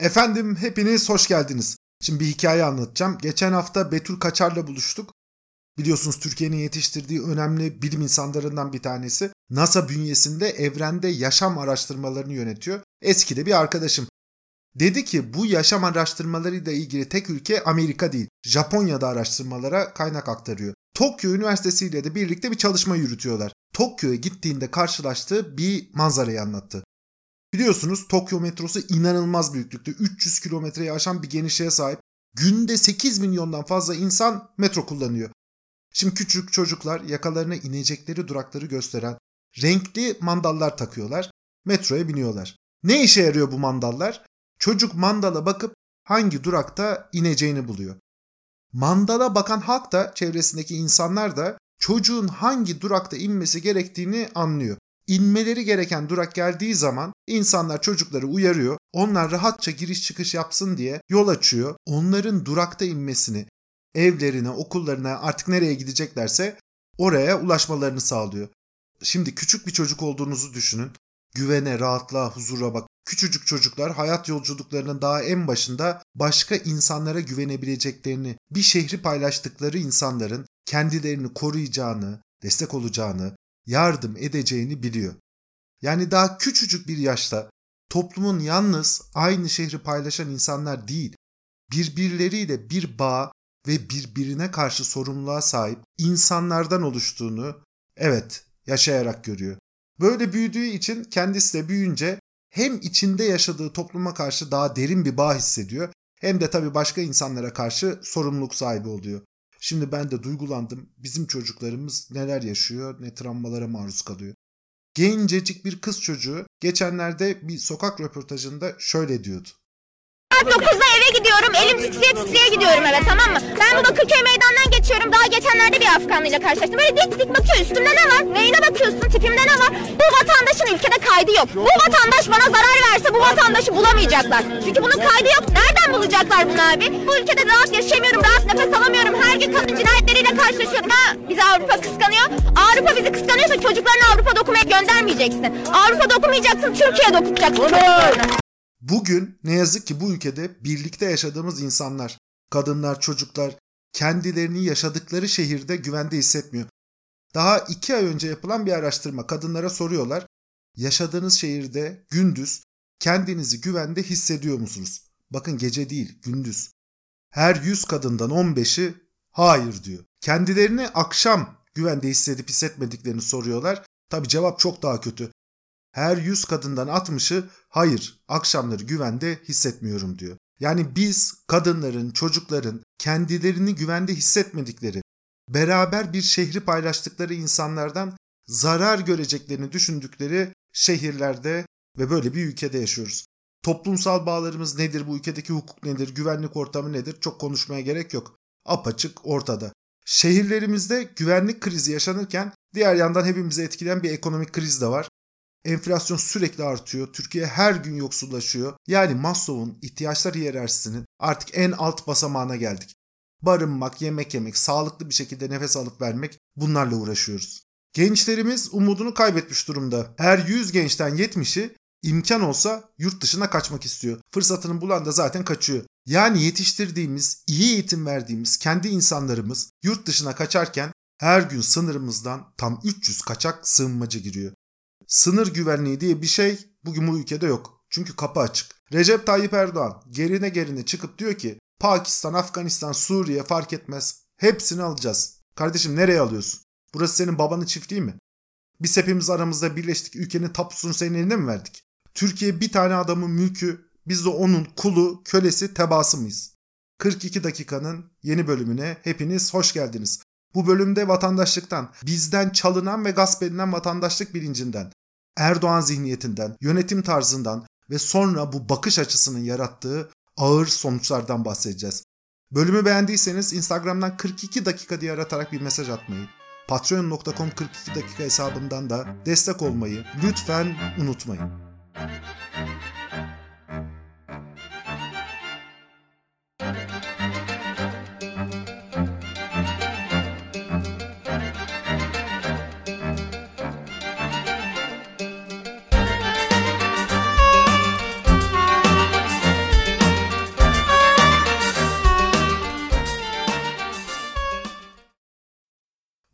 Efendim hepiniz hoş geldiniz. Şimdi bir hikaye anlatacağım. Geçen hafta Betül Kaçar'la buluştuk. Biliyorsunuz Türkiye'nin yetiştirdiği önemli bilim insanlarından bir tanesi. NASA bünyesinde evrende yaşam araştırmalarını yönetiyor. Eski de bir arkadaşım. Dedi ki bu yaşam araştırmalarıyla ilgili tek ülke Amerika değil. Japonya'da araştırmalara kaynak aktarıyor. Tokyo Üniversitesi ile de birlikte bir çalışma yürütüyorlar. Tokyo'ya gittiğinde karşılaştığı bir manzarayı anlattı. Biliyorsunuz Tokyo metrosu inanılmaz büyüklükte. 300 kilometreyi aşan bir genişliğe sahip. Günde 8 milyondan fazla insan metro kullanıyor. Şimdi küçük çocuklar yakalarına inecekleri durakları gösteren renkli mandallar takıyorlar. Metroya biniyorlar. Ne işe yarıyor bu mandallar? Çocuk mandala bakıp hangi durakta ineceğini buluyor. Mandala bakan halk da çevresindeki insanlar da çocuğun hangi durakta inmesi gerektiğini anlıyor. İnmeleri gereken durak geldiği zaman insanlar çocukları uyarıyor. Onlar rahatça giriş çıkış yapsın diye yol açıyor. Onların durakta inmesini, evlerine, okullarına artık nereye gideceklerse oraya ulaşmalarını sağlıyor. Şimdi küçük bir çocuk olduğunuzu düşünün. Güvene, rahatlığa, huzura bak. Küçücük çocuklar hayat yolculuklarının daha en başında başka insanlara güvenebileceklerini, bir şehri paylaştıkları insanların kendilerini koruyacağını, destek olacağını, yardım edeceğini biliyor. Yani daha küçücük bir yaşta toplumun yalnız aynı şehri paylaşan insanlar değil, birbirleriyle bir bağ ve birbirine karşı sorumluluğa sahip insanlardan oluştuğunu evet yaşayarak görüyor. Böyle büyüdüğü için kendisi de büyüyünce hem içinde yaşadığı topluma karşı daha derin bir bağ hissediyor hem de tabii başka insanlara karşı sorumluluk sahibi oluyor. Şimdi ben de duygulandım. Bizim çocuklarımız neler yaşıyor, ne travmalara maruz kalıyor. Gencecik bir kız çocuğu geçenlerde bir sokak röportajında şöyle diyordu. Saat 9'da eve gidiyorum. Elim titreye titreye gidiyorum eve tamam mı? Ben Bakırköy meydandan geçiyorum. Daha geçenlerde bir Afganlıyla karşılaştım. Böyle dik dik bakıyor. Üstümde ne var? Neyine bakıyorsun? Tipimde ne var? Bu vatandaşın ülkede kaydı yok. Bu vatandaş bana zarar verse bu vatandaşı bulamayacaklar. Çünkü bunun kaydı yok. Nereden bulacaklar bunu abi? Bu ülkede rahat yaşayamıyorum. Rahat nefes alamıyorum. Her gün kadın cinayetleriyle karşılaşıyorum. Ha bizi Avrupa kıskanıyor. Avrupa bizi kıskanıyorsa çocuklarını Avrupa'da okumaya göndermeyeceksin. Avrupa'da okumayacaksın. Türkiye'de okutacaksın. Bugün ne yazık ki bu ülkede birlikte yaşadığımız insanlar, kadınlar, çocuklar kendilerini yaşadıkları şehirde güvende hissetmiyor. Daha iki ay önce yapılan bir araştırma kadınlara soruyorlar. Yaşadığınız şehirde gündüz kendinizi güvende hissediyor musunuz? Bakın gece değil gündüz. Her 100 kadından 15'i hayır diyor. Kendilerini akşam güvende hissedip hissetmediklerini soruyorlar. Tabi cevap çok daha kötü. Her 100 kadından 60'ı hayır akşamları güvende hissetmiyorum diyor. Yani biz kadınların, çocukların kendilerini güvende hissetmedikleri, beraber bir şehri paylaştıkları insanlardan zarar göreceklerini düşündükleri şehirlerde ve böyle bir ülkede yaşıyoruz. Toplumsal bağlarımız nedir, bu ülkedeki hukuk nedir, güvenlik ortamı nedir çok konuşmaya gerek yok. Apaçık ortada. Şehirlerimizde güvenlik krizi yaşanırken diğer yandan hepimizi etkileyen bir ekonomik kriz de var. Enflasyon sürekli artıyor. Türkiye her gün yoksullaşıyor. Yani Maslow'un ihtiyaçlar hiyerarşisinin artık en alt basamağına geldik. Barınmak, yemek yemek, sağlıklı bir şekilde nefes alıp vermek bunlarla uğraşıyoruz. Gençlerimiz umudunu kaybetmiş durumda. Her 100 gençten 70'i imkan olsa yurt dışına kaçmak istiyor. Fırsatını bulan da zaten kaçıyor. Yani yetiştirdiğimiz, iyi eğitim verdiğimiz kendi insanlarımız yurt dışına kaçarken her gün sınırımızdan tam 300 kaçak sığınmacı giriyor. Sınır güvenliği diye bir şey bugün bu ülkede yok. Çünkü kapı açık. Recep Tayyip Erdoğan gerine gerine çıkıp diyor ki Pakistan, Afganistan, Suriye fark etmez. Hepsini alacağız. Kardeşim nereye alıyorsun? Burası senin babanın çiftliği mi? Biz hepimiz aramızda birleştik. Ülkenin tapusunu senin eline mi verdik? Türkiye bir tane adamın mülkü. Biz de onun kulu, kölesi, tebaası mıyız? 42 dakikanın yeni bölümüne hepiniz hoş geldiniz. Bu bölümde vatandaşlıktan, bizden çalınan ve gasp edilen vatandaşlık bilincinden, Erdoğan zihniyetinden, yönetim tarzından ve sonra bu bakış açısının yarattığı ağır sonuçlardan bahsedeceğiz. Bölümü beğendiyseniz Instagram'dan 42 dakika diye aratarak bir mesaj atmayı, patreon.com 42 dakika hesabından da destek olmayı lütfen unutmayın.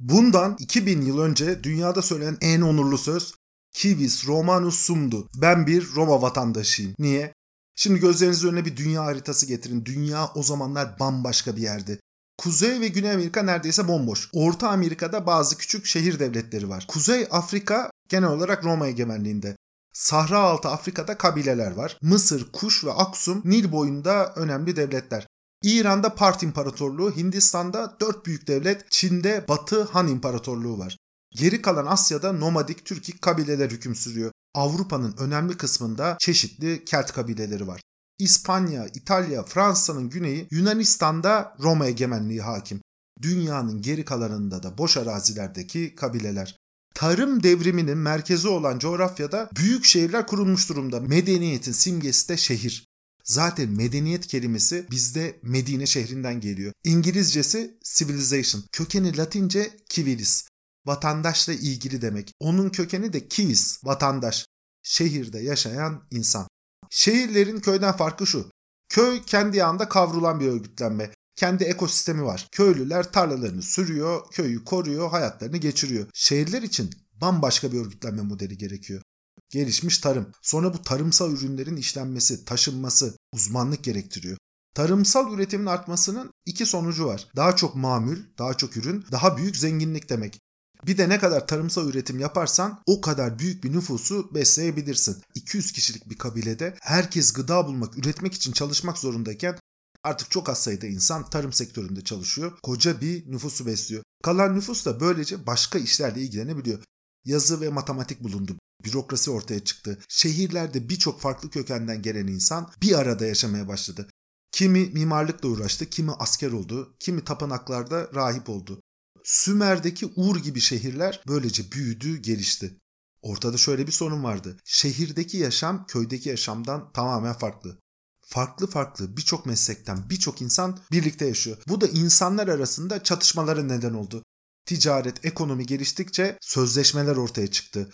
Bundan 2000 yıl önce dünyada söylenen en onurlu söz Kivis Romanus sumdu. Ben bir Roma vatandaşıyım. Niye? Şimdi gözlerinizin önüne bir dünya haritası getirin. Dünya o zamanlar bambaşka bir yerdi. Kuzey ve Güney Amerika neredeyse bomboş. Orta Amerika'da bazı küçük şehir devletleri var. Kuzey Afrika genel olarak Roma egemenliğinde. Sahra altı Afrika'da kabileler var. Mısır, Kuş ve Aksum Nil boyunda önemli devletler. İran'da Part İmparatorluğu, Hindistan'da dört büyük devlet, Çin'de Batı Han İmparatorluğu var. Geri kalan Asya'da nomadik Türkik kabileler hüküm sürüyor. Avrupa'nın önemli kısmında çeşitli Kelt kabileleri var. İspanya, İtalya, Fransa'nın güneyi, Yunanistan'da Roma egemenliği hakim. Dünyanın geri kalanında da boş arazilerdeki kabileler. Tarım devriminin merkezi olan coğrafyada büyük şehirler kurulmuş durumda. Medeniyetin simgesi de şehir. Zaten medeniyet kelimesi bizde Medine şehrinden geliyor. İngilizcesi civilization. Kökeni Latince civilis. Vatandaşla ilgili demek. Onun kökeni de civis, vatandaş. Şehirde yaşayan insan. Şehirlerin köyden farkı şu. Köy kendi yanında kavrulan bir örgütlenme. Kendi ekosistemi var. Köylüler tarlalarını sürüyor, köyü koruyor, hayatlarını geçiriyor. Şehirler için bambaşka bir örgütlenme modeli gerekiyor. Gelişmiş tarım. Sonra bu tarımsal ürünlerin işlenmesi, taşınması, uzmanlık gerektiriyor. Tarımsal üretimin artmasının iki sonucu var. Daha çok mamül, daha çok ürün, daha büyük zenginlik demek. Bir de ne kadar tarımsal üretim yaparsan o kadar büyük bir nüfusu besleyebilirsin. 200 kişilik bir kabilede herkes gıda bulmak, üretmek için çalışmak zorundayken artık çok az sayıda insan tarım sektöründe çalışıyor. Koca bir nüfusu besliyor. Kalan nüfus da böylece başka işlerle ilgilenebiliyor. Yazı ve matematik bulundu. Bürokrasi ortaya çıktı. Şehirlerde birçok farklı kökenden gelen insan bir arada yaşamaya başladı. Kimi mimarlıkla uğraştı, kimi asker oldu, kimi tapınaklarda rahip oldu. Sümer'deki Ur gibi şehirler böylece büyüdü, gelişti. Ortada şöyle bir sorun vardı. Şehirdeki yaşam köydeki yaşamdan tamamen farklı. Farklı farklı birçok meslekten birçok insan birlikte yaşıyor. Bu da insanlar arasında çatışmalara neden oldu. Ticaret, ekonomi geliştikçe sözleşmeler ortaya çıktı.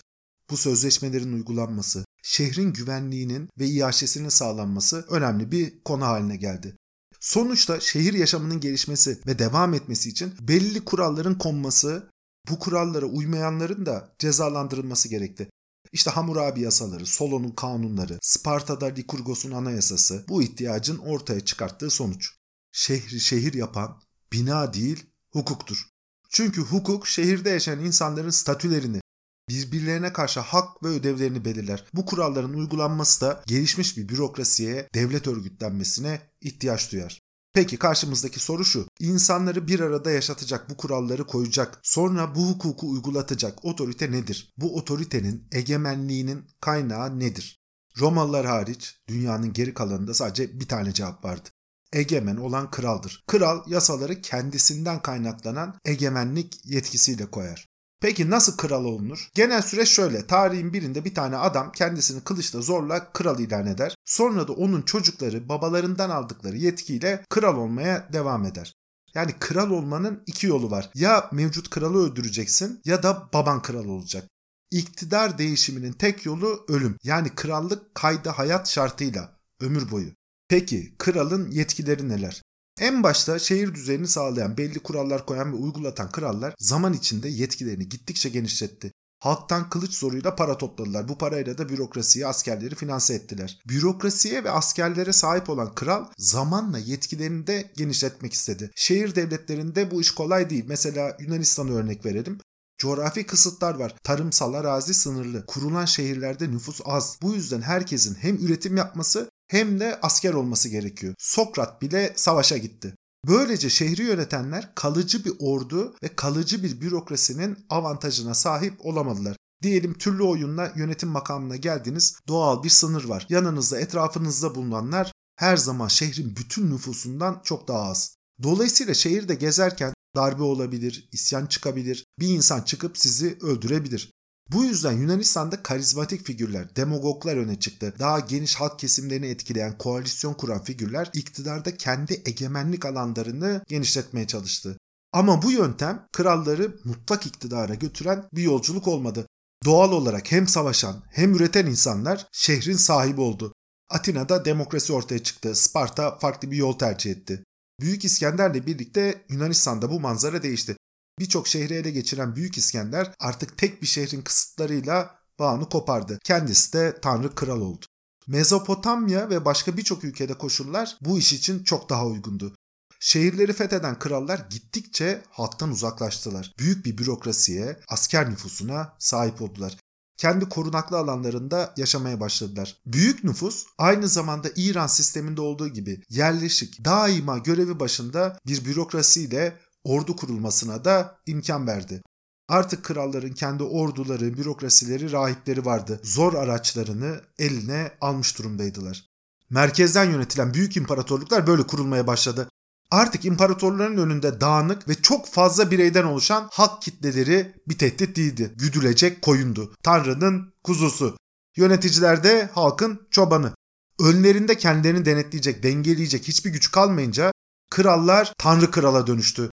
Bu sözleşmelerin uygulanması, şehrin güvenliğinin ve iaşesinin sağlanması önemli bir konu haline geldi. Sonuçta şehir yaşamının gelişmesi ve devam etmesi için belli kuralların konması, bu kurallara uymayanların da cezalandırılması gerekti. İşte Hammurabi yasaları, Solon'un kanunları, Sparta'da Likurgos'un anayasası bu ihtiyacın ortaya çıkarttığı sonuç. Şehri şehir yapan bina değil hukuktur. Çünkü hukuk şehirde yaşayan insanların statülerini, birbirlerine karşı hak ve ödevlerini belirler. Bu kuralların uygulanması da gelişmiş bir bürokrasiye, devlet örgütlenmesine ihtiyaç duyar. Peki karşımızdaki soru şu. İnsanları bir arada yaşatacak bu kuralları koyacak, sonra bu hukuku uygulatacak otorite nedir? Bu otoritenin egemenliğinin kaynağı nedir? Romalılar hariç dünyanın geri kalanında sadece bir tane cevap vardı. Egemen olan kraldır. Kral yasaları kendisinden kaynaklanan egemenlik yetkisiyle koyar. Peki nasıl kral olunur? Genel süreç şöyle. Tarihin birinde bir tane adam kendisini kılıçla zorla kral ilan eder. Sonra da onun çocukları babalarından aldıkları yetkiyle kral olmaya devam eder. Yani kral olmanın iki yolu var. Ya mevcut kralı öldüreceksin ya da baban kral olacak. İktidar değişiminin tek yolu ölüm. Yani krallık kayda hayat şartıyla ömür boyu. Peki kralın yetkileri neler? En başta şehir düzenini sağlayan, belli kurallar koyan ve uygulatan krallar zaman içinde yetkilerini gittikçe genişletti. Halktan kılıç zoruyla para topladılar. Bu parayla da bürokrasiyi, askerleri finanse ettiler. Bürokrasiye ve askerlere sahip olan kral zamanla yetkilerini de genişletmek istedi. Şehir devletlerinde bu iş kolay değil. Mesela Yunanistan'a örnek verelim. Coğrafi kısıtlar var. Tarımsal arazi sınırlı. Kurulan şehirlerde nüfus az. Bu yüzden herkesin hem üretim yapması hem de asker olması gerekiyor. Sokrat bile savaşa gitti. Böylece şehri yönetenler kalıcı bir ordu ve kalıcı bir bürokrasinin avantajına sahip olamadılar. Diyelim türlü oyunla yönetim makamına geldiniz doğal bir sınır var. Yanınızda etrafınızda bulunanlar her zaman şehrin bütün nüfusundan çok daha az. Dolayısıyla şehirde gezerken darbe olabilir, isyan çıkabilir, bir insan çıkıp sizi öldürebilir. Bu yüzden Yunanistan'da karizmatik figürler, demagoglar öne çıktı. Daha geniş halk kesimlerini etkileyen koalisyon kuran figürler iktidarda kendi egemenlik alanlarını genişletmeye çalıştı. Ama bu yöntem kralları mutlak iktidara götüren bir yolculuk olmadı. Doğal olarak hem savaşan hem üreten insanlar şehrin sahibi oldu. Atina'da demokrasi ortaya çıktı. Sparta farklı bir yol tercih etti. Büyük İskender'le birlikte Yunanistan'da bu manzara değişti. Birçok şehri ele geçiren Büyük İskender artık tek bir şehrin kısıtlarıyla bağını kopardı. Kendisi de tanrı kral oldu. Mezopotamya ve başka birçok ülkede koşullar bu iş için çok daha uygundu. Şehirleri fetheden krallar gittikçe halktan uzaklaştılar. Büyük bir bürokrasiye, asker nüfusuna sahip oldular. Kendi korunaklı alanlarında yaşamaya başladılar. Büyük nüfus aynı zamanda İran sisteminde olduğu gibi yerleşik, daima görevi başında bir bürokrasiyle ordu kurulmasına da imkan verdi. Artık kralların kendi orduları, bürokrasileri, rahipleri vardı. Zor araçlarını eline almış durumdaydılar. Merkezden yönetilen büyük imparatorluklar böyle kurulmaya başladı. Artık imparatorların önünde dağınık ve çok fazla bireyden oluşan halk kitleleri bir tehdit değildi. Güdülecek koyundu. Tanrı'nın kuzusu. Yöneticiler de halkın çobanı. Önlerinde kendilerini denetleyecek, dengeleyecek hiçbir güç kalmayınca krallar Tanrı krala dönüştü.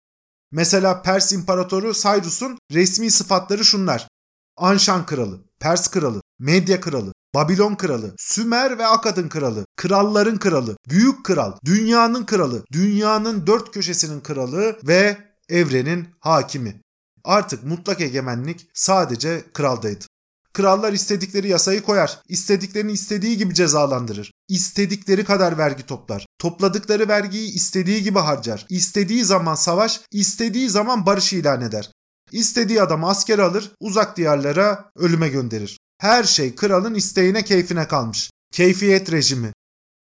Mesela Pers İmparatoru Cyrus'un resmi sıfatları şunlar. Anşan kralı, Pers kralı, Medya kralı, Babilon kralı, Sümer ve Akad'ın kralı, kralların kralı, büyük kral, dünyanın kralı, dünyanın dört köşesinin kralı ve evrenin hakimi. Artık mutlak egemenlik sadece kraldaydı. Krallar istedikleri yasayı koyar, istediklerini istediği gibi cezalandırır, istedikleri kadar vergi toplar, topladıkları vergiyi istediği gibi harcar, istediği zaman savaş, istediği zaman barış ilan eder. İstediği adamı asker alır, uzak diyarlara ölüme gönderir. Her şey kralın isteğine keyfine kalmış. Keyfiyet rejimi.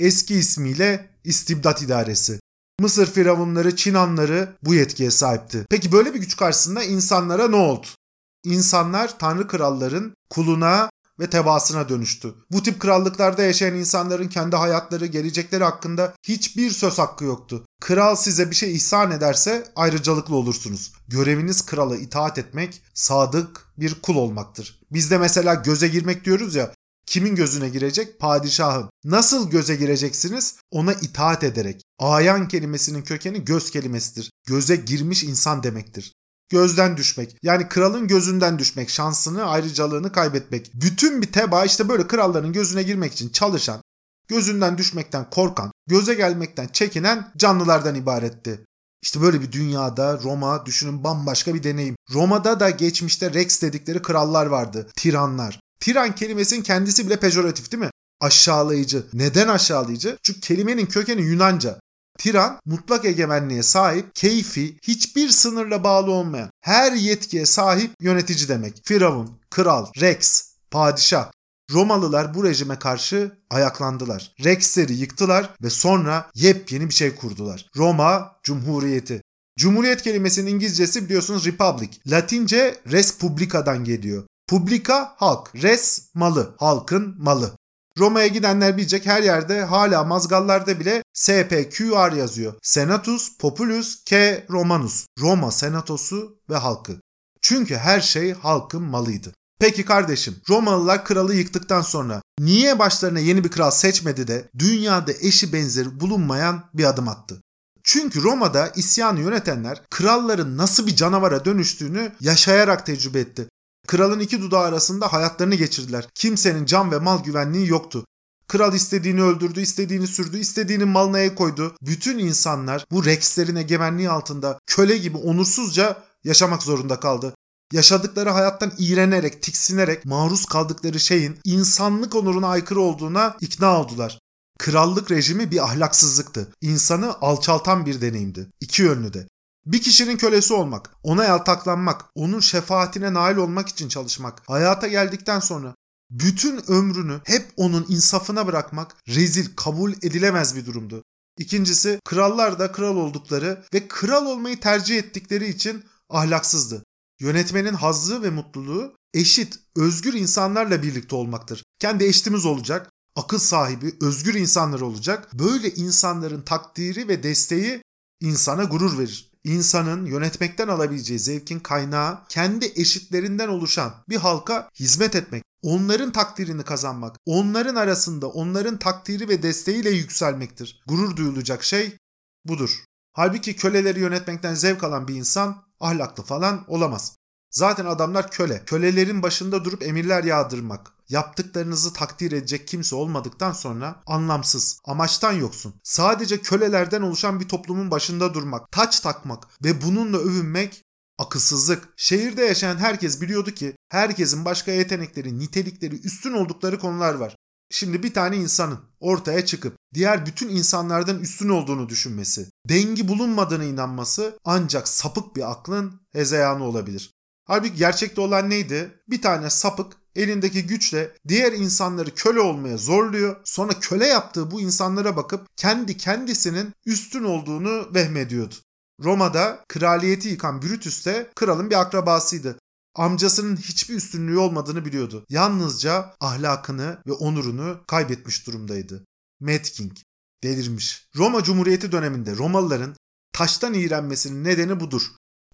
Eski ismiyle istibdat idaresi. Mısır firavunları, Çin hanları bu yetkiye sahipti. Peki böyle bir güç karşısında insanlara ne oldu? İnsanlar tanrı kralların kuluna ve tebaasına dönüştü. Bu tip krallıklarda yaşayan insanların kendi hayatları, gelecekleri hakkında hiçbir söz hakkı yoktu. Kral size bir şey ihsan ederse ayrıcalıklı olursunuz. Göreviniz krala itaat etmek, sadık bir kul olmaktır. Bizde mesela göze girmek diyoruz ya, Kimin gözüne girecek? Padişahın. Nasıl göze gireceksiniz? Ona itaat ederek. Ayan kelimesinin kökeni göz kelimesidir. Göze girmiş insan demektir gözden düşmek. Yani kralın gözünden düşmek, şansını, ayrıcalığını kaybetmek. Bütün bir teba işte böyle kralların gözüne girmek için çalışan, gözünden düşmekten korkan, göze gelmekten çekinen canlılardan ibaretti. İşte böyle bir dünyada Roma düşünün bambaşka bir deneyim. Roma'da da geçmişte Rex dedikleri krallar vardı. Tiranlar. Tiran kelimesinin kendisi bile pejoratif değil mi? Aşağılayıcı. Neden aşağılayıcı? Çünkü kelimenin kökeni Yunanca. Tiran mutlak egemenliğe sahip, keyfi, hiçbir sınırla bağlı olmayan, her yetkiye sahip yönetici demek. Firavun, kral, rex, padişah. Romalılar bu rejime karşı ayaklandılar. Rex'leri yıktılar ve sonra yepyeni bir şey kurdular. Roma Cumhuriyeti. Cumhuriyet kelimesinin İngilizcesi biliyorsunuz republic. Latince res publica'dan geliyor. Publica halk, res malı, halkın malı. Roma'ya gidenler bilecek her yerde hala mazgallarda bile SPQR yazıyor. Senatus Populus K Romanus. Roma senatosu ve halkı. Çünkü her şey halkın malıydı. Peki kardeşim Romalılar kralı yıktıktan sonra niye başlarına yeni bir kral seçmedi de dünyada eşi benzeri bulunmayan bir adım attı? Çünkü Roma'da isyanı yönetenler kralların nasıl bir canavara dönüştüğünü yaşayarak tecrübe etti. Kralın iki dudağı arasında hayatlarını geçirdiler. Kimsenin can ve mal güvenliği yoktu. Kral istediğini öldürdü, istediğini sürdü, istediğinin malına el koydu. Bütün insanlar bu Rex'lerin egemenliği altında köle gibi onursuzca yaşamak zorunda kaldı. Yaşadıkları hayattan iğrenerek, tiksinerek maruz kaldıkları şeyin insanlık onuruna aykırı olduğuna ikna oldular. Krallık rejimi bir ahlaksızlıktı. İnsanı alçaltan bir deneyimdi. İki yönlü de. Bir kişinin kölesi olmak, ona yaltaklanmak, onun şefaatine nail olmak için çalışmak, hayata geldikten sonra bütün ömrünü hep onun insafına bırakmak rezil, kabul edilemez bir durumdu. İkincisi, krallar da kral oldukları ve kral olmayı tercih ettikleri için ahlaksızdı. Yönetmenin hazzı ve mutluluğu eşit, özgür insanlarla birlikte olmaktır. Kendi eşitimiz olacak, akıl sahibi, özgür insanlar olacak. Böyle insanların takdiri ve desteği insana gurur verir insanın yönetmekten alabileceği zevkin kaynağı kendi eşitlerinden oluşan bir halka hizmet etmek, onların takdirini kazanmak, onların arasında onların takdiri ve desteğiyle yükselmektir. Gurur duyulacak şey budur. Halbuki köleleri yönetmekten zevk alan bir insan ahlaklı falan olamaz. Zaten adamlar köle. Kölelerin başında durup emirler yağdırmak, yaptıklarınızı takdir edecek kimse olmadıktan sonra anlamsız, amaçtan yoksun. Sadece kölelerden oluşan bir toplumun başında durmak, taç takmak ve bununla övünmek Akılsızlık. Şehirde yaşayan herkes biliyordu ki herkesin başka yetenekleri, nitelikleri üstün oldukları konular var. Şimdi bir tane insanın ortaya çıkıp diğer bütün insanlardan üstün olduğunu düşünmesi, dengi bulunmadığına inanması ancak sapık bir aklın hezeyanı olabilir. Halbuki gerçekte olan neydi? Bir tane sapık elindeki güçle diğer insanları köle olmaya zorluyor. Sonra köle yaptığı bu insanlara bakıp kendi kendisinin üstün olduğunu vehmediyordu. Roma'da kraliyeti yıkan Brutus de kralın bir akrabasıydı. Amcasının hiçbir üstünlüğü olmadığını biliyordu. Yalnızca ahlakını ve onurunu kaybetmiş durumdaydı. Mad King delirmiş. Roma Cumhuriyeti döneminde Romalıların taştan iğrenmesinin nedeni budur.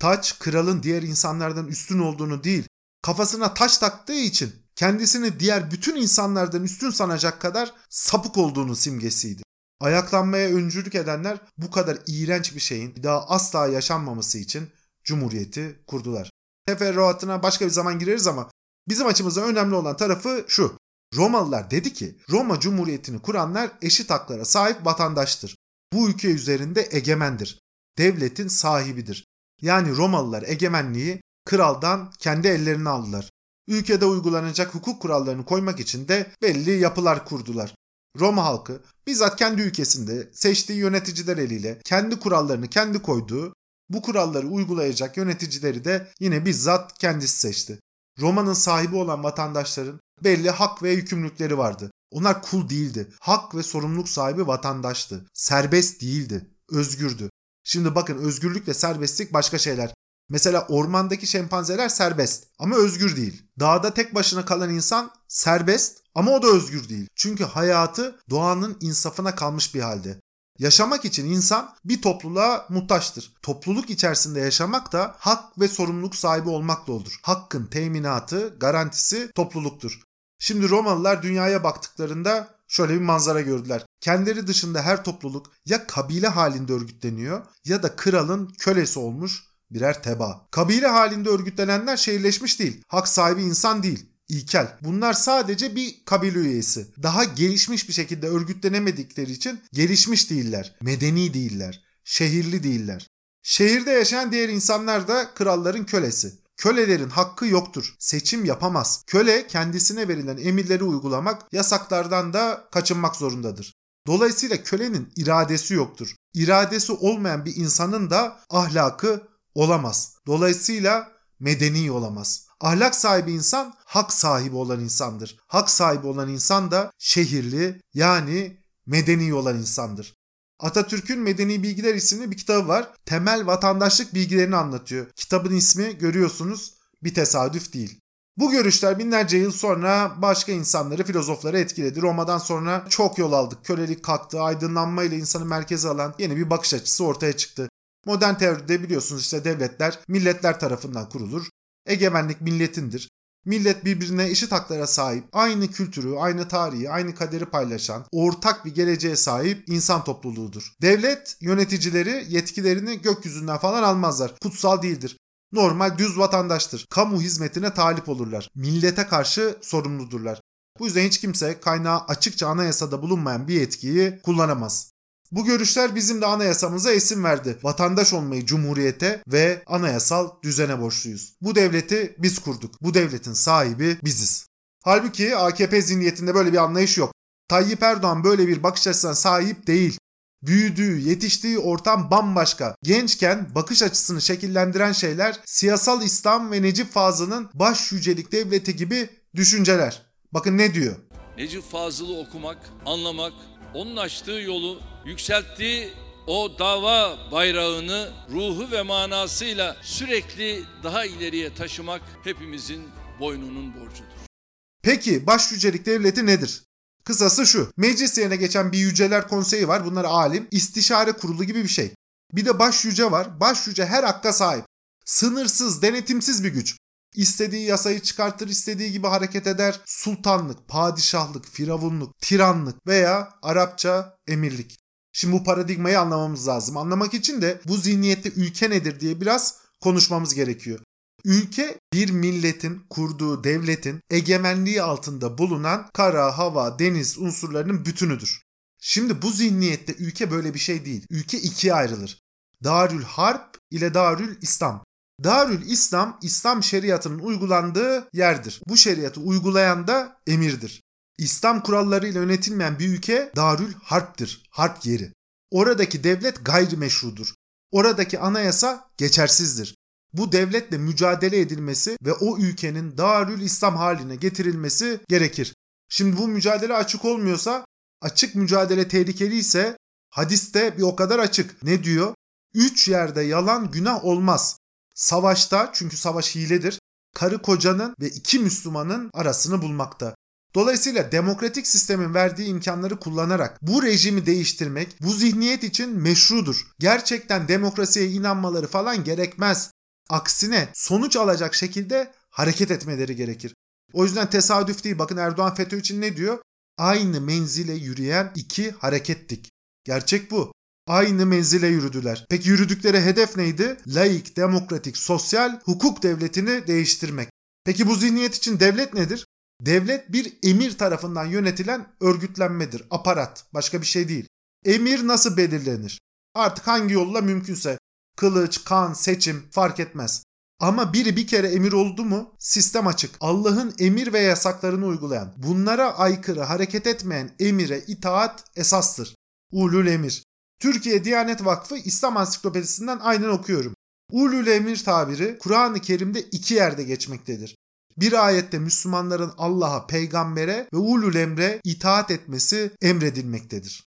Taç kralın diğer insanlardan üstün olduğunu değil, kafasına taş taktığı için kendisini diğer bütün insanlardan üstün sanacak kadar sapık olduğunu simgesiydi. Ayaklanmaya öncülük edenler bu kadar iğrenç bir şeyin bir daha asla yaşanmaması için Cumhuriyeti kurdular. Teferruatına başka bir zaman gireriz ama bizim açımızdan önemli olan tarafı şu. Romalılar dedi ki Roma Cumhuriyeti'ni kuranlar eşit haklara sahip vatandaştır. Bu ülke üzerinde egemendir. Devletin sahibidir. Yani Romalılar egemenliği kraldan kendi ellerine aldılar. Ülkede uygulanacak hukuk kurallarını koymak için de belli yapılar kurdular. Roma halkı bizzat kendi ülkesinde seçtiği yöneticiler eliyle kendi kurallarını kendi koyduğu, bu kuralları uygulayacak yöneticileri de yine bizzat kendisi seçti. Roma'nın sahibi olan vatandaşların belli hak ve yükümlülükleri vardı. Onlar kul değildi. Hak ve sorumluluk sahibi vatandaştı. Serbest değildi. Özgürdü. Şimdi bakın özgürlük ve serbestlik başka şeyler. Mesela ormandaki şempanzeler serbest ama özgür değil. Dağda tek başına kalan insan serbest ama o da özgür değil. Çünkü hayatı doğanın insafına kalmış bir halde. Yaşamak için insan bir topluluğa muhtaçtır. Topluluk içerisinde yaşamak da hak ve sorumluluk sahibi olmakla olur. Hakkın teminatı, garantisi topluluktur. Şimdi Romalılar dünyaya baktıklarında şöyle bir manzara gördüler. Kendileri dışında her topluluk ya kabile halinde örgütleniyor ya da kralın kölesi olmuş birer teba. Kabile halinde örgütlenenler şehirleşmiş değil. Hak sahibi insan değil. İlkel. Bunlar sadece bir kabile üyesi. Daha gelişmiş bir şekilde örgütlenemedikleri için gelişmiş değiller. Medeni değiller. Şehirli değiller. Şehirde yaşayan diğer insanlar da kralların kölesi. Kölelerin hakkı yoktur. Seçim yapamaz. Köle kendisine verilen emirleri uygulamak, yasaklardan da kaçınmak zorundadır. Dolayısıyla kölenin iradesi yoktur. İradesi olmayan bir insanın da ahlakı olamaz. Dolayısıyla medeni olamaz. Ahlak sahibi insan hak sahibi olan insandır. Hak sahibi olan insan da şehirli yani medeni olan insandır. Atatürk'ün Medeni Bilgiler isimli bir kitabı var. Temel vatandaşlık bilgilerini anlatıyor. Kitabın ismi görüyorsunuz bir tesadüf değil. Bu görüşler binlerce yıl sonra başka insanları, filozofları etkiledi. Roma'dan sonra çok yol aldık. Kölelik kalktı, aydınlanma ile insanı merkeze alan yeni bir bakış açısı ortaya çıktı. Modern teoride biliyorsunuz işte devletler milletler tarafından kurulur. Egemenlik milletindir. Millet birbirine eşit haklara sahip, aynı kültürü, aynı tarihi, aynı kaderi paylaşan, ortak bir geleceğe sahip insan topluluğudur. Devlet yöneticileri yetkilerini gökyüzünden falan almazlar. Kutsal değildir. Normal düz vatandaştır. Kamu hizmetine talip olurlar. Millete karşı sorumludurlar. Bu yüzden hiç kimse kaynağı açıkça anayasada bulunmayan bir yetkiyi kullanamaz. Bu görüşler bizim de anayasamıza esin verdi. Vatandaş olmayı cumhuriyete ve anayasal düzene borçluyuz. Bu devleti biz kurduk. Bu devletin sahibi biziz. Halbuki AKP zihniyetinde böyle bir anlayış yok. Tayyip Erdoğan böyle bir bakış açısına sahip değil. Büyüdüğü, yetiştiği ortam bambaşka. Gençken bakış açısını şekillendiren şeyler siyasal İslam ve Necip Fazıl'ın baş yücelik devleti gibi düşünceler. Bakın ne diyor? Necip Fazıl'ı okumak, anlamak, onun açtığı yolu, yükselttiği o dava bayrağını ruhu ve manasıyla sürekli daha ileriye taşımak hepimizin boynunun borcudur. Peki baş yücelik devleti nedir? Kısası şu. Meclis yerine geçen bir yüceler konseyi var. Bunlar alim, istişare kurulu gibi bir şey. Bir de baş yüce var. Baş yüce her hakka sahip. Sınırsız, denetimsiz bir güç. İstediği yasayı çıkartır, istediği gibi hareket eder. Sultanlık, padişahlık, firavunluk, tiranlık veya Arapça emirlik. Şimdi bu paradigmayı anlamamız lazım. Anlamak için de bu zihniyette ülke nedir diye biraz konuşmamız gerekiyor. Ülke bir milletin kurduğu devletin egemenliği altında bulunan kara, hava, deniz unsurlarının bütünüdür. Şimdi bu zihniyette ülke böyle bir şey değil. Ülke ikiye ayrılır. Darül Harp ile Darül İslam. Darül İslam, İslam şeriatının uygulandığı yerdir. Bu şeriatı uygulayan da emirdir. İslam kurallarıyla yönetilmeyen bir ülke Darül Harp'tir, harp yeri. Oradaki devlet gayrimeşrudur. Oradaki anayasa geçersizdir. Bu devletle mücadele edilmesi ve o ülkenin Darül İslam haline getirilmesi gerekir. Şimdi bu mücadele açık olmuyorsa, açık mücadele tehlikeli ise hadiste bir o kadar açık. Ne diyor? Üç yerde yalan günah olmaz. Savaşta, çünkü savaş hiledir, karı kocanın ve iki Müslümanın arasını bulmakta. Dolayısıyla demokratik sistemin verdiği imkanları kullanarak bu rejimi değiştirmek bu zihniyet için meşrudur. Gerçekten demokrasiye inanmaları falan gerekmez. Aksine sonuç alacak şekilde hareket etmeleri gerekir. O yüzden tesadüf değil. Bakın Erdoğan FETÖ için ne diyor? Aynı menzile yürüyen iki harekettik. Gerçek bu. Aynı menzile yürüdüler. Peki yürüdükleri hedef neydi? Laik, demokratik, sosyal hukuk devletini değiştirmek. Peki bu zihniyet için devlet nedir? Devlet bir emir tarafından yönetilen örgütlenmedir, aparat, başka bir şey değil. Emir nasıl belirlenir? Artık hangi yolla mümkünse kılıç, kan, seçim fark etmez. Ama biri bir kere emir oldu mu sistem açık. Allah'ın emir ve yasaklarını uygulayan, bunlara aykırı hareket etmeyen emire itaat esastır. Ulul emir. Türkiye Diyanet Vakfı İslam Ansiklopedisinden aynen okuyorum. Ulul emir tabiri Kur'an-ı Kerim'de iki yerde geçmektedir. Bir ayette Müslümanların Allah'a, peygambere ve ulul emre itaat etmesi emredilmektedir.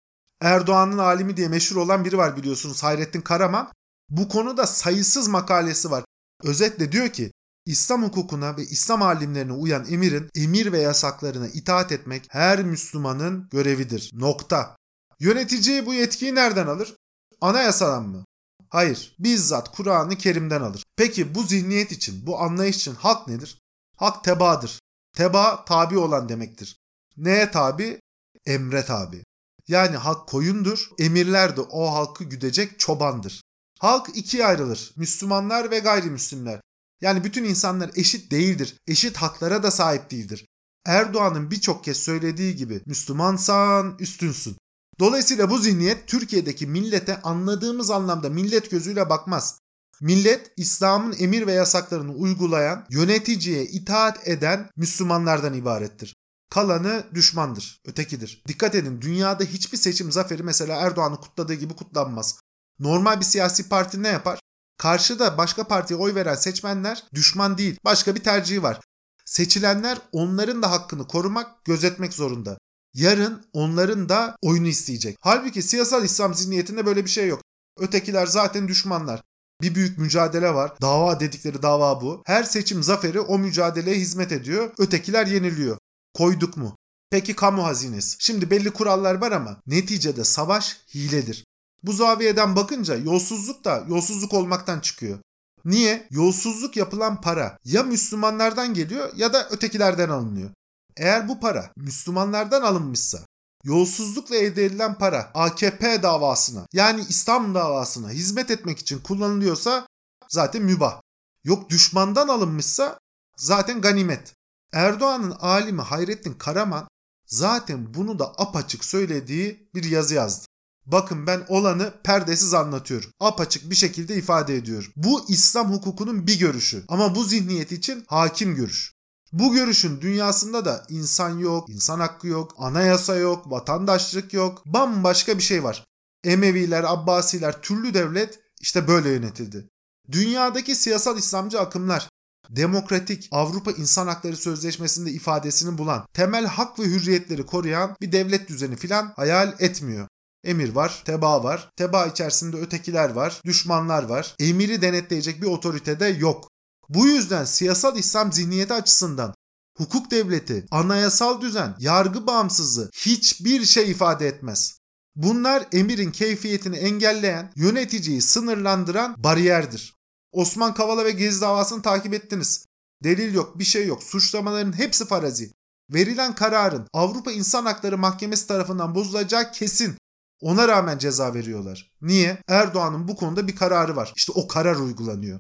Erdoğan'ın alimi diye meşhur olan biri var biliyorsunuz Hayrettin Karaman. Bu konuda sayısız makalesi var. Özetle diyor ki İslam hukukuna ve İslam alimlerine uyan emirin emir ve yasaklarına itaat etmek her Müslümanın görevidir. Nokta. Yönetici bu yetkiyi nereden alır? Anayasadan mı? Hayır, bizzat Kur'an-ı Kerim'den alır. Peki bu zihniyet için, bu anlayış için hak nedir? Hak tebadır. Teba tabi olan demektir. Neye tabi? Emre tabi. Yani hak koyundur, emirler de o halkı güdecek çobandır. Halk ikiye ayrılır. Müslümanlar ve gayrimüslimler. Yani bütün insanlar eşit değildir. Eşit haklara da sahip değildir. Erdoğan'ın birçok kez söylediği gibi Müslümansan üstünsün. Dolayısıyla bu zihniyet Türkiye'deki millete anladığımız anlamda millet gözüyle bakmaz. Millet İslam'ın emir ve yasaklarını uygulayan, yöneticiye itaat eden Müslümanlardan ibarettir. Kalanı düşmandır, ötekidir. Dikkat edin dünyada hiçbir seçim zaferi mesela Erdoğan'ın kutladığı gibi kutlanmaz. Normal bir siyasi parti ne yapar? Karşıda başka partiye oy veren seçmenler düşman değil, başka bir tercihi var. Seçilenler onların da hakkını korumak, gözetmek zorunda. Yarın onların da oyunu isteyecek. Halbuki siyasal İslam zihniyetinde böyle bir şey yok. Ötekiler zaten düşmanlar. Bir büyük mücadele var. Dava dedikleri dava bu. Her seçim zaferi o mücadeleye hizmet ediyor. Ötekiler yeniliyor. Koyduk mu? Peki kamu hazinesi. Şimdi belli kurallar var ama neticede savaş hiledir. Bu zaviyeden bakınca yolsuzluk da yolsuzluk olmaktan çıkıyor. Niye? Yolsuzluk yapılan para ya Müslümanlardan geliyor ya da ötekilerden alınıyor. Eğer bu para Müslümanlardan alınmışsa yolsuzlukla elde edilen para AKP davasına yani İslam davasına hizmet etmek için kullanılıyorsa zaten mübah. Yok düşmandan alınmışsa zaten ganimet. Erdoğan'ın alimi Hayrettin Karaman zaten bunu da apaçık söylediği bir yazı yazdı. Bakın ben olanı perdesiz anlatıyorum. Apaçık bir şekilde ifade ediyorum. Bu İslam hukukunun bir görüşü ama bu zihniyet için hakim görüş. Bu görüşün dünyasında da insan yok, insan hakkı yok, anayasa yok, vatandaşlık yok, bambaşka bir şey var. Emeviler, Abbasiler, türlü devlet işte böyle yönetildi. Dünyadaki siyasal İslamcı akımlar demokratik Avrupa İnsan Hakları Sözleşmesi'nde ifadesini bulan, temel hak ve hürriyetleri koruyan bir devlet düzeni filan hayal etmiyor. Emir var, teba var. Teba içerisinde ötekiler var, düşmanlar var. Emiri denetleyecek bir otorite de yok. Bu yüzden siyasal İslam zihniyeti açısından hukuk devleti, anayasal düzen, yargı bağımsızlığı hiçbir şey ifade etmez. Bunlar emirin keyfiyetini engelleyen, yöneticiyi sınırlandıran bariyerdir. Osman Kavala ve Gezi davasını takip ettiniz. Delil yok, bir şey yok. Suçlamaların hepsi farazi. Verilen kararın Avrupa İnsan Hakları Mahkemesi tarafından bozulacağı kesin. Ona rağmen ceza veriyorlar. Niye? Erdoğan'ın bu konuda bir kararı var. İşte o karar uygulanıyor.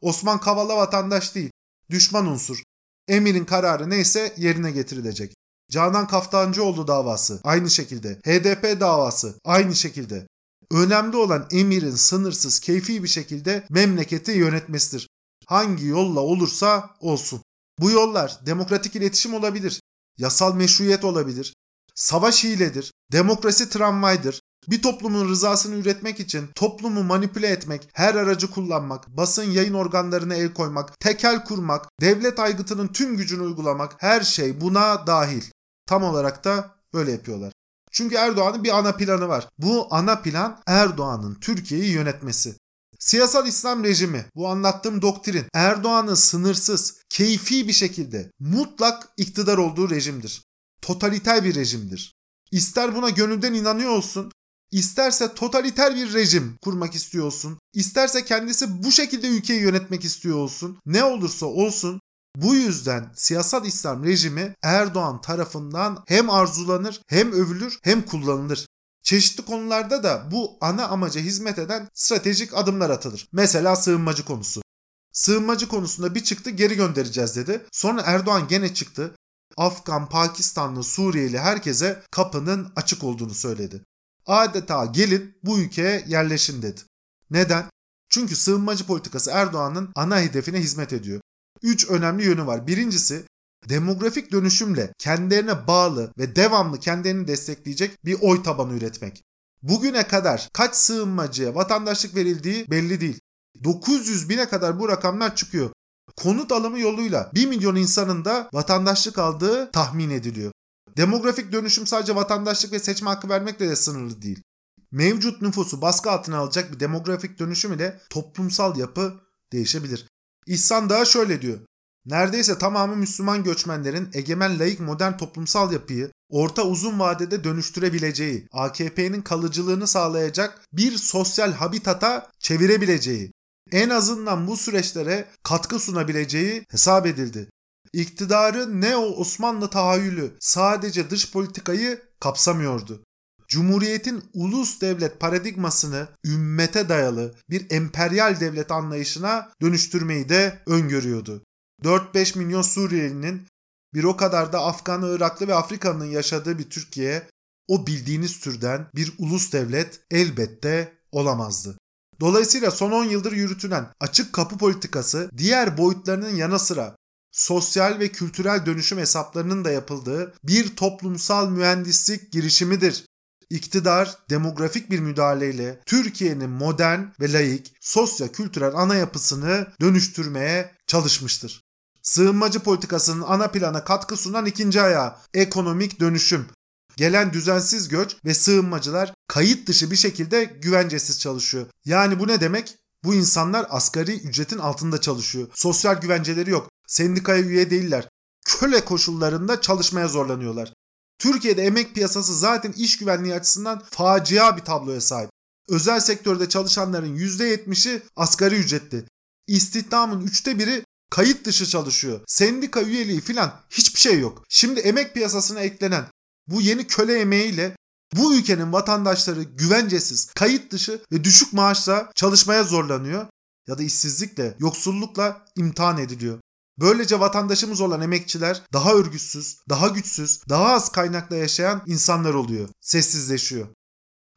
Osman Kavala vatandaş değil. Düşman unsur. Emir'in kararı neyse yerine getirilecek. Canan Kaftancıoğlu davası aynı şekilde. HDP davası aynı şekilde. Önemli olan emirin sınırsız, keyfi bir şekilde memleketi yönetmesidir. Hangi yolla olursa olsun. Bu yollar demokratik iletişim olabilir, yasal meşruiyet olabilir, savaş hiledir, demokrasi tramvaydır, bir toplumun rızasını üretmek için toplumu manipüle etmek, her aracı kullanmak, basın yayın organlarına el koymak, tekel kurmak, devlet aygıtının tüm gücünü uygulamak her şey buna dahil. Tam olarak da böyle yapıyorlar. Çünkü Erdoğan'ın bir ana planı var. Bu ana plan Erdoğan'ın Türkiye'yi yönetmesi. Siyasal İslam rejimi, bu anlattığım doktrin Erdoğan'ın sınırsız, keyfi bir şekilde mutlak iktidar olduğu rejimdir. Totaliter bir rejimdir. İster buna gönülden inanıyor olsun, isterse totaliter bir rejim kurmak istiyor olsun, isterse kendisi bu şekilde ülkeyi yönetmek istiyor olsun, ne olursa olsun bu yüzden siyasal İslam rejimi Erdoğan tarafından hem arzulanır, hem övülür, hem kullanılır. Çeşitli konularda da bu ana amaca hizmet eden stratejik adımlar atılır. Mesela sığınmacı konusu. Sığınmacı konusunda bir çıktı geri göndereceğiz dedi. Sonra Erdoğan gene çıktı. Afgan, Pakistanlı, Suriyeli herkese kapının açık olduğunu söyledi. Adeta gelin bu ülkeye yerleşin dedi. Neden? Çünkü sığınmacı politikası Erdoğan'ın ana hedefine hizmet ediyor. Üç önemli yönü var. Birincisi demografik dönüşümle kendilerine bağlı ve devamlı kendilerini destekleyecek bir oy tabanı üretmek. Bugüne kadar kaç sığınmacıya vatandaşlık verildiği belli değil. 900 bine kadar bu rakamlar çıkıyor. Konut alımı yoluyla 1 milyon insanın da vatandaşlık aldığı tahmin ediliyor. Demografik dönüşüm sadece vatandaşlık ve seçme hakkı vermekle de sınırlı değil. Mevcut nüfusu baskı altına alacak bir demografik dönüşüm ile toplumsal yapı değişebilir. İhsan Dağı şöyle diyor. Neredeyse tamamı Müslüman göçmenlerin egemen laik modern toplumsal yapıyı orta uzun vadede dönüştürebileceği, AKP'nin kalıcılığını sağlayacak bir sosyal habitata çevirebileceği, en azından bu süreçlere katkı sunabileceği hesap edildi. İktidarın neo Osmanlı tahayyülü sadece dış politikayı kapsamıyordu. Cumhuriyetin ulus devlet paradigmasını ümmete dayalı bir emperyal devlet anlayışına dönüştürmeyi de öngörüyordu. 4-5 milyon Suriyelinin bir o kadar da Afgan, Iraklı ve Afrika'nın yaşadığı bir Türkiye o bildiğiniz türden bir ulus devlet elbette olamazdı. Dolayısıyla son 10 yıldır yürütülen açık kapı politikası diğer boyutlarının yanı sıra sosyal ve kültürel dönüşüm hesaplarının da yapıldığı bir toplumsal mühendislik girişimidir. İktidar demografik bir müdahaleyle Türkiye'nin modern ve laik sosyo-kültürel ana yapısını dönüştürmeye çalışmıştır. Sığınmacı politikasının ana plana katkı sunan ikinci ayağı ekonomik dönüşüm. Gelen düzensiz göç ve sığınmacılar kayıt dışı bir şekilde güvencesiz çalışıyor. Yani bu ne demek? Bu insanlar asgari ücretin altında çalışıyor. Sosyal güvenceleri yok. Sendikaya üye değiller. Köle koşullarında çalışmaya zorlanıyorlar. Türkiye'de emek piyasası zaten iş güvenliği açısından facia bir tabloya sahip. Özel sektörde çalışanların %70'i asgari ücretli. İstihdamın üçte biri kayıt dışı çalışıyor. Sendika üyeliği filan hiçbir şey yok. Şimdi emek piyasasına eklenen bu yeni köle emeğiyle bu ülkenin vatandaşları güvencesiz, kayıt dışı ve düşük maaşla çalışmaya zorlanıyor ya da işsizlikle, yoksullukla imtihan ediliyor. Böylece vatandaşımız olan emekçiler daha örgütsüz, daha güçsüz, daha az kaynakla yaşayan insanlar oluyor. Sessizleşiyor.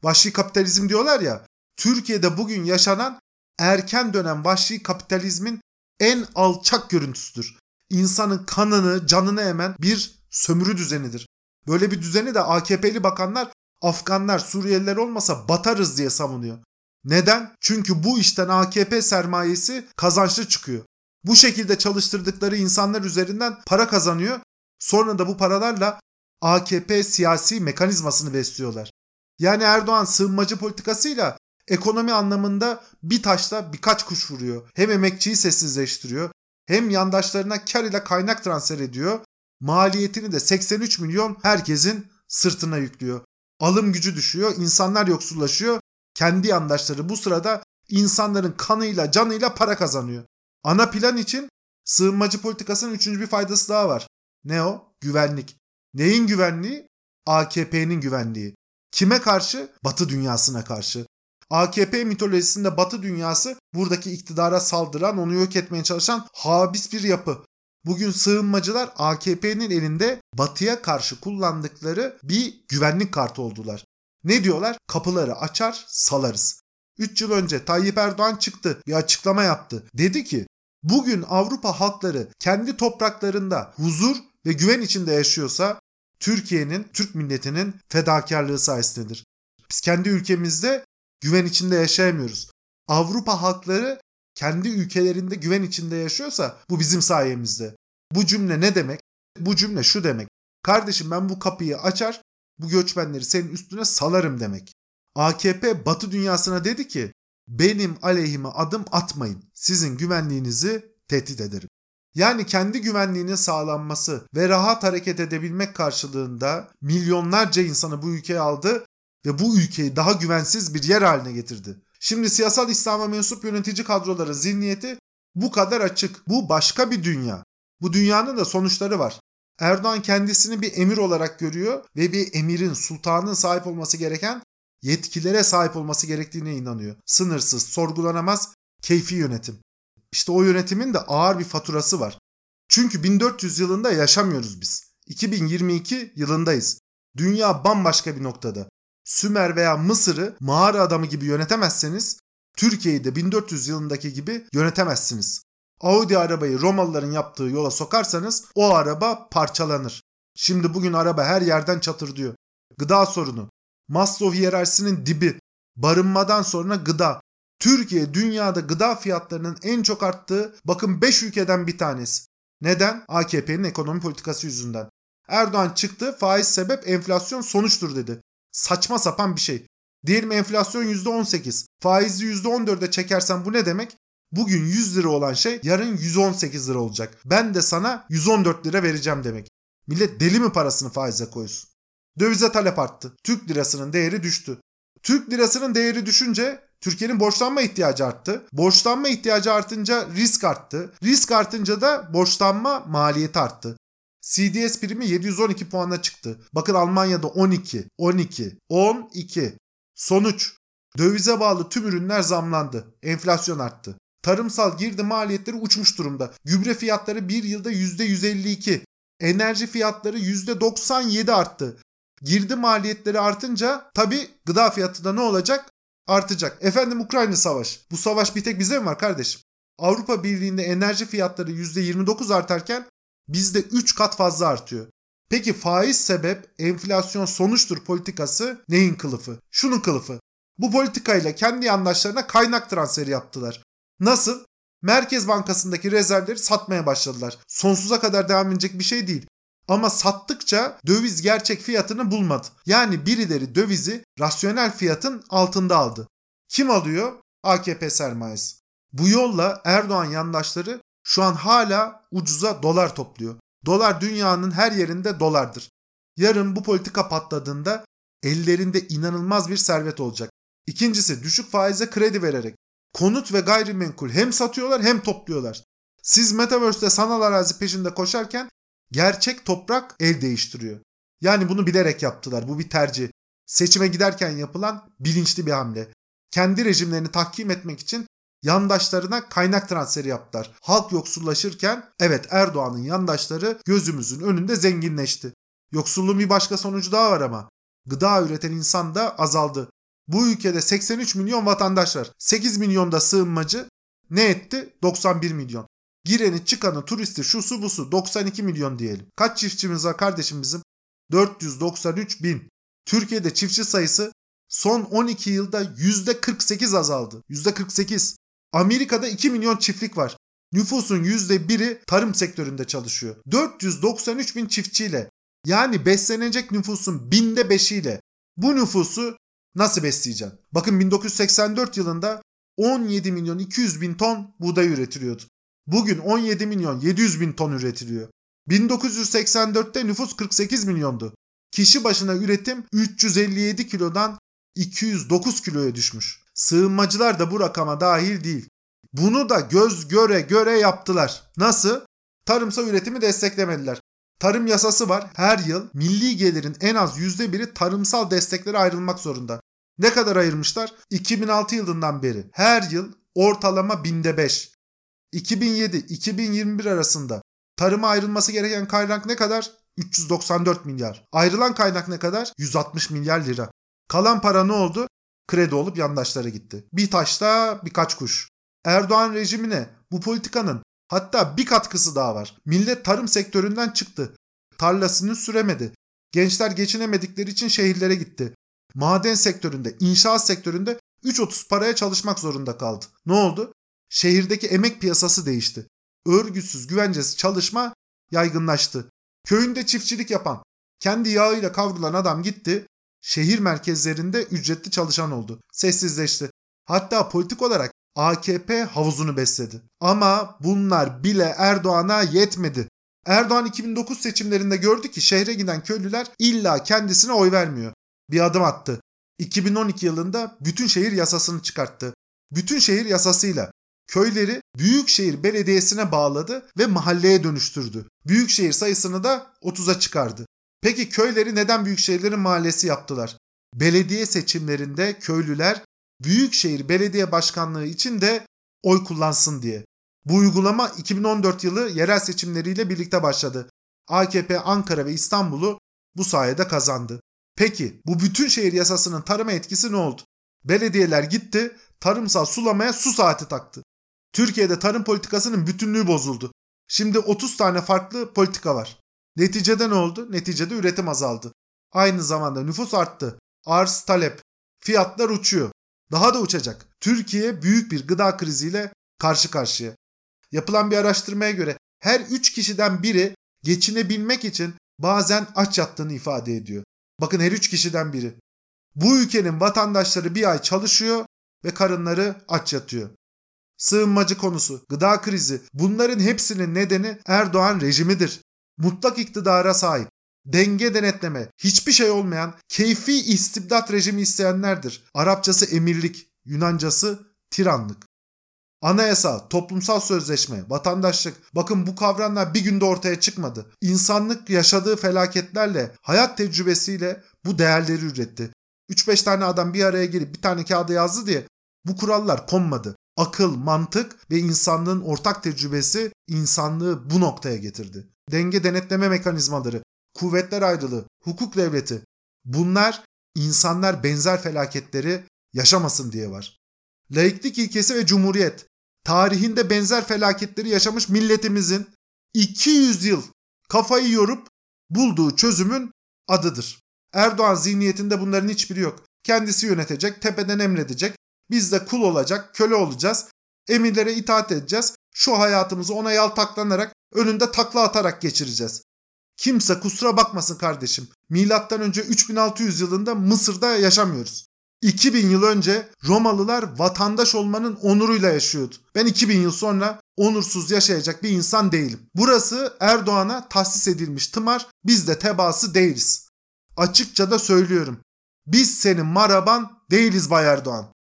Vahşi kapitalizm diyorlar ya, Türkiye'de bugün yaşanan erken dönem vahşi kapitalizmin en alçak görüntüsüdür. İnsanın kanını, canını emen bir sömürü düzenidir. Böyle bir düzeni de AKP'li bakanlar Afganlar, Suriyeliler olmasa batarız diye savunuyor. Neden? Çünkü bu işten AKP sermayesi kazançlı çıkıyor. Bu şekilde çalıştırdıkları insanlar üzerinden para kazanıyor. Sonra da bu paralarla AKP siyasi mekanizmasını besliyorlar. Yani Erdoğan sığınmacı politikasıyla ekonomi anlamında bir taşla birkaç kuş vuruyor. Hem emekçiyi sessizleştiriyor hem yandaşlarına kar ile kaynak transfer ediyor. Maliyetini de 83 milyon herkesin sırtına yüklüyor. Alım gücü düşüyor, insanlar yoksullaşıyor. Kendi yandaşları bu sırada insanların kanıyla, canıyla para kazanıyor. Ana plan için sığınmacı politikasının üçüncü bir faydası daha var. Ne o? Güvenlik. Neyin güvenliği? AKP'nin güvenliği. Kime karşı? Batı dünyasına karşı. AKP mitolojisinde Batı dünyası buradaki iktidara saldıran, onu yok etmeye çalışan habis bir yapı. Bugün sığınmacılar AKP'nin elinde Batı'ya karşı kullandıkları bir güvenlik kartı oldular. Ne diyorlar? Kapıları açar, salarız. 3 yıl önce Tayyip Erdoğan çıktı, bir açıklama yaptı. Dedi ki Bugün Avrupa halkları kendi topraklarında huzur ve güven içinde yaşıyorsa Türkiye'nin, Türk milletinin fedakarlığı sayesindedir. Biz kendi ülkemizde güven içinde yaşayamıyoruz. Avrupa halkları kendi ülkelerinde güven içinde yaşıyorsa bu bizim sayemizde. Bu cümle ne demek? Bu cümle şu demek. Kardeşim ben bu kapıyı açar, bu göçmenleri senin üstüne salarım demek. AKP Batı dünyasına dedi ki benim aleyhime adım atmayın. Sizin güvenliğinizi tehdit ederim. Yani kendi güvenliğinin sağlanması ve rahat hareket edebilmek karşılığında milyonlarca insanı bu ülkeye aldı ve bu ülkeyi daha güvensiz bir yer haline getirdi. Şimdi siyasal İslam'a mensup yönetici kadroların zihniyeti bu kadar açık. Bu başka bir dünya. Bu dünyanın da sonuçları var. Erdoğan kendisini bir emir olarak görüyor ve bir emirin, sultanın sahip olması gereken yetkilere sahip olması gerektiğine inanıyor. Sınırsız, sorgulanamaz, keyfi yönetim. İşte o yönetimin de ağır bir faturası var. Çünkü 1400 yılında yaşamıyoruz biz. 2022 yılındayız. Dünya bambaşka bir noktada. Sümer veya Mısır'ı mağara adamı gibi yönetemezseniz Türkiye'yi de 1400 yılındaki gibi yönetemezsiniz. Audi arabayı Romalıların yaptığı yola sokarsanız o araba parçalanır. Şimdi bugün araba her yerden çatır diyor. Gıda sorunu. Maslow hiyerarşisinin dibi. Barınmadan sonra gıda. Türkiye dünyada gıda fiyatlarının en çok arttığı bakın 5 ülkeden bir tanesi. Neden? AKP'nin ekonomi politikası yüzünden. Erdoğan çıktı faiz sebep enflasyon sonuçtur dedi. Saçma sapan bir şey. Diyelim enflasyon %18. Faizi %14'e çekersen bu ne demek? Bugün 100 lira olan şey yarın 118 lira olacak. Ben de sana 114 lira vereceğim demek. Millet deli mi parasını faize koysun? Dövize talep arttı. Türk lirasının değeri düştü. Türk lirasının değeri düşünce Türkiye'nin borçlanma ihtiyacı arttı. Borçlanma ihtiyacı artınca risk arttı. Risk artınca da borçlanma maliyeti arttı. CDS primi 712 puana çıktı. Bakın Almanya'da 12, 12, 12. Sonuç dövize bağlı tüm ürünler zamlandı. Enflasyon arttı. Tarımsal girdi maliyetleri uçmuş durumda. Gübre fiyatları bir yılda %152. Enerji fiyatları %97 arttı. Girdi maliyetleri artınca tabi gıda fiyatı da ne olacak? Artacak. Efendim Ukrayna savaş. Bu savaş bir tek bize mi var kardeşim? Avrupa Birliği'nde enerji fiyatları %29 artarken bizde 3 kat fazla artıyor. Peki faiz sebep enflasyon sonuçtur politikası neyin kılıfı? Şunun kılıfı. Bu politikayla kendi yandaşlarına kaynak transferi yaptılar. Nasıl? Merkez Bankası'ndaki rezervleri satmaya başladılar. Sonsuza kadar devam edecek bir şey değil. Ama sattıkça döviz gerçek fiyatını bulmadı. Yani birileri dövizi rasyonel fiyatın altında aldı. Kim alıyor? AKP sermayesi. Bu yolla Erdoğan yandaşları şu an hala ucuza dolar topluyor. Dolar dünyanın her yerinde dolardır. Yarın bu politika patladığında ellerinde inanılmaz bir servet olacak. İkincisi düşük faize kredi vererek konut ve gayrimenkul hem satıyorlar hem topluyorlar. Siz Metaverse'de sanal arazi peşinde koşarken gerçek toprak el değiştiriyor. Yani bunu bilerek yaptılar. Bu bir tercih. Seçime giderken yapılan bilinçli bir hamle. Kendi rejimlerini tahkim etmek için yandaşlarına kaynak transferi yaptılar. Halk yoksullaşırken evet Erdoğan'ın yandaşları gözümüzün önünde zenginleşti. Yoksulluğun bir başka sonucu daha var ama. Gıda üreten insan da azaldı. Bu ülkede 83 milyon vatandaş var. 8 milyon da sığınmacı ne etti? 91 milyon. Gireni çıkanı turisti şusu busu 92 milyon diyelim. Kaç çiftçimiz var kardeşim bizim? 493 bin. Türkiye'de çiftçi sayısı son 12 yılda %48 azaldı. %48. Amerika'da 2 milyon çiftlik var. Nüfusun %1'i tarım sektöründe çalışıyor. 493 bin çiftçiyle yani beslenecek nüfusun binde beşiyle bu nüfusu nasıl besleyeceksin? Bakın 1984 yılında 17 milyon 200 bin ton buğday üretiliyordu. Bugün 17 milyon 700 bin ton üretiliyor. 1984'te nüfus 48 milyondu. Kişi başına üretim 357 kilodan 209 kiloya düşmüş. Sığınmacılar da bu rakama dahil değil. Bunu da göz göre göre yaptılar. Nasıl? Tarımsal üretimi desteklemediler. Tarım yasası var. Her yıl milli gelirin en az %1'i tarımsal desteklere ayrılmak zorunda. Ne kadar ayırmışlar? 2006 yılından beri her yıl ortalama binde 5. 2007-2021 arasında tarıma ayrılması gereken kaynak ne kadar? 394 milyar. Ayrılan kaynak ne kadar? 160 milyar lira. Kalan para ne oldu? Kredi olup yandaşlara gitti. Bir taşta birkaç kuş. Erdoğan rejimine bu politikanın Hatta bir katkısı daha var. Millet tarım sektöründen çıktı. Tarlasını süremedi. Gençler geçinemedikleri için şehirlere gitti. Maden sektöründe, inşaat sektöründe 3.30 paraya çalışmak zorunda kaldı. Ne oldu? Şehirdeki emek piyasası değişti. Örgüsüz, güvencesiz çalışma yaygınlaştı. Köyünde çiftçilik yapan, kendi yağıyla kavrulan adam gitti, şehir merkezlerinde ücretli çalışan oldu. Sessizleşti. Hatta politik olarak AKP havuzunu besledi. Ama bunlar bile Erdoğan'a yetmedi. Erdoğan 2009 seçimlerinde gördü ki şehre giden köylüler illa kendisine oy vermiyor. Bir adım attı. 2012 yılında bütün şehir yasasını çıkarttı. Bütün şehir yasasıyla köyleri Büyükşehir Belediyesi'ne bağladı ve mahalleye dönüştürdü. Büyükşehir sayısını da 30'a çıkardı. Peki köyleri neden büyükşehirlerin mahallesi yaptılar? Belediye seçimlerinde köylüler Büyükşehir Belediye Başkanlığı için de oy kullansın diye. Bu uygulama 2014 yılı yerel seçimleriyle birlikte başladı. AKP Ankara ve İstanbul'u bu sayede kazandı. Peki bu bütün şehir yasasının tarıma etkisi ne oldu? Belediyeler gitti, tarımsal sulamaya su saati taktı. Türkiye'de tarım politikasının bütünlüğü bozuldu. Şimdi 30 tane farklı politika var. Neticede ne oldu? Neticede üretim azaldı. Aynı zamanda nüfus arttı. Arz talep. Fiyatlar uçuyor. Daha da uçacak. Türkiye büyük bir gıda kriziyle karşı karşıya. Yapılan bir araştırmaya göre her 3 kişiden biri geçinebilmek için bazen aç yattığını ifade ediyor. Bakın her 3 kişiden biri. Bu ülkenin vatandaşları bir ay çalışıyor ve karınları aç yatıyor. Sığınmacı konusu, gıda krizi bunların hepsinin nedeni Erdoğan rejimidir. Mutlak iktidara sahip, denge denetleme, hiçbir şey olmayan keyfi istibdat rejimi isteyenlerdir. Arapçası emirlik, Yunancası tiranlık. Anayasa, toplumsal sözleşme, vatandaşlık bakın bu kavramlar bir günde ortaya çıkmadı. İnsanlık yaşadığı felaketlerle, hayat tecrübesiyle bu değerleri üretti. 3-5 tane adam bir araya gelip bir tane kağıda yazdı diye bu kurallar konmadı. Akıl, mantık ve insanlığın ortak tecrübesi insanlığı bu noktaya getirdi. Denge denetleme mekanizmaları, kuvvetler ayrılığı, hukuk devleti bunlar insanlar benzer felaketleri yaşamasın diye var. Laiklik ilkesi ve cumhuriyet tarihinde benzer felaketleri yaşamış milletimizin 200 yıl kafayı yorup bulduğu çözümün adıdır. Erdoğan zihniyetinde bunların hiçbiri yok. Kendisi yönetecek, tepeden emredecek. Biz de kul olacak, köle olacağız. Emirlere itaat edeceğiz. Şu hayatımızı ona yaltaklanarak, önünde takla atarak geçireceğiz. Kimse kusura bakmasın kardeşim. Milattan önce 3600 yılında Mısır'da yaşamıyoruz. 2000 yıl önce Romalılar vatandaş olmanın onuruyla yaşıyordu. Ben 2000 yıl sonra onursuz yaşayacak bir insan değilim. Burası Erdoğan'a tahsis edilmiş tımar, biz de tebaası değiliz. Açıkça da söylüyorum. Biz senin maraban değiliz Bay Erdoğan.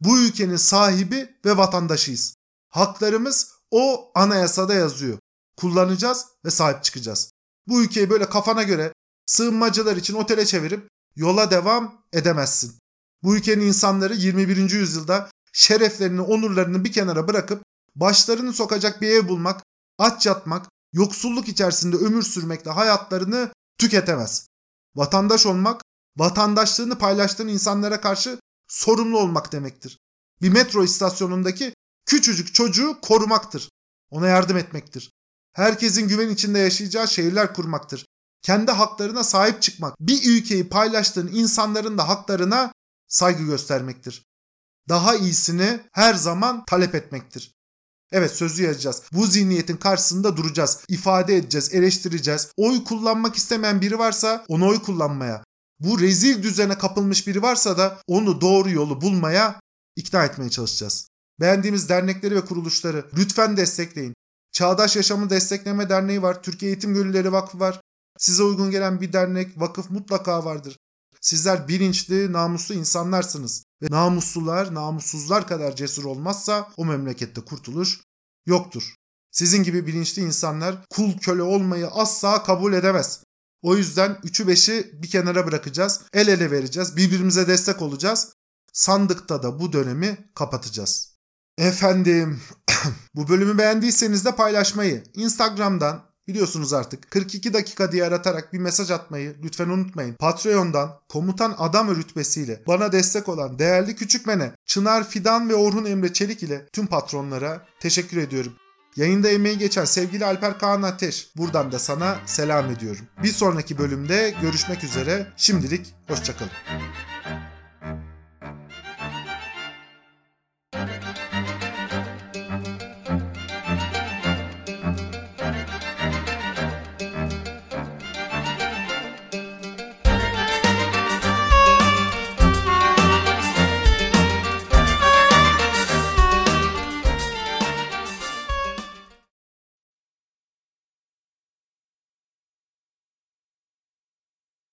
Bu ülkenin sahibi ve vatandaşıyız. Haklarımız o anayasada yazıyor. Kullanacağız ve sahip çıkacağız. Bu ülkeyi böyle kafana göre sığınmacılar için otele çevirip yola devam edemezsin. Bu ülkenin insanları 21. yüzyılda şereflerini, onurlarını bir kenara bırakıp başlarını sokacak bir ev bulmak, aç yatmak, yoksulluk içerisinde ömür sürmekle hayatlarını tüketemez. Vatandaş olmak, vatandaşlığını paylaştığın insanlara karşı sorumlu olmak demektir. Bir metro istasyonundaki küçücük çocuğu korumaktır. Ona yardım etmektir. Herkesin güven içinde yaşayacağı şehirler kurmaktır. Kendi haklarına sahip çıkmak, bir ülkeyi paylaştığın insanların da haklarına saygı göstermektir. Daha iyisini her zaman talep etmektir. Evet sözü yazacağız. Bu zihniyetin karşısında duracağız. İfade edeceğiz, eleştireceğiz. Oy kullanmak istemeyen biri varsa onu oy kullanmaya. Bu rezil düzene kapılmış biri varsa da onu doğru yolu bulmaya ikna etmeye çalışacağız. Beğendiğimiz dernekleri ve kuruluşları lütfen destekleyin. Çağdaş Yaşamı Destekleme Derneği var. Türkiye Eğitim Gönülleri Vakfı var. Size uygun gelen bir dernek, vakıf mutlaka vardır. Sizler bilinçli, namuslu insanlarsınız. Ve namuslular, namussuzlar kadar cesur olmazsa o memlekette kurtuluş yoktur. Sizin gibi bilinçli insanlar kul köle olmayı asla kabul edemez. O yüzden 3'ü 5'i bir kenara bırakacağız. El ele vereceğiz. Birbirimize destek olacağız. Sandıkta da bu dönemi kapatacağız. Efendim bu bölümü beğendiyseniz de paylaşmayı, Instagram'dan, Biliyorsunuz artık 42 dakika diye aratarak bir mesaj atmayı lütfen unutmayın. Patreon'dan komutan adam rütbesiyle bana destek olan değerli küçük mene Çınar Fidan ve Orhun Emre Çelik ile tüm patronlara teşekkür ediyorum. Yayında emeği geçen sevgili Alper Kaan Ateş. Buradan da sana selam ediyorum. Bir sonraki bölümde görüşmek üzere. Şimdilik hoşçakalın.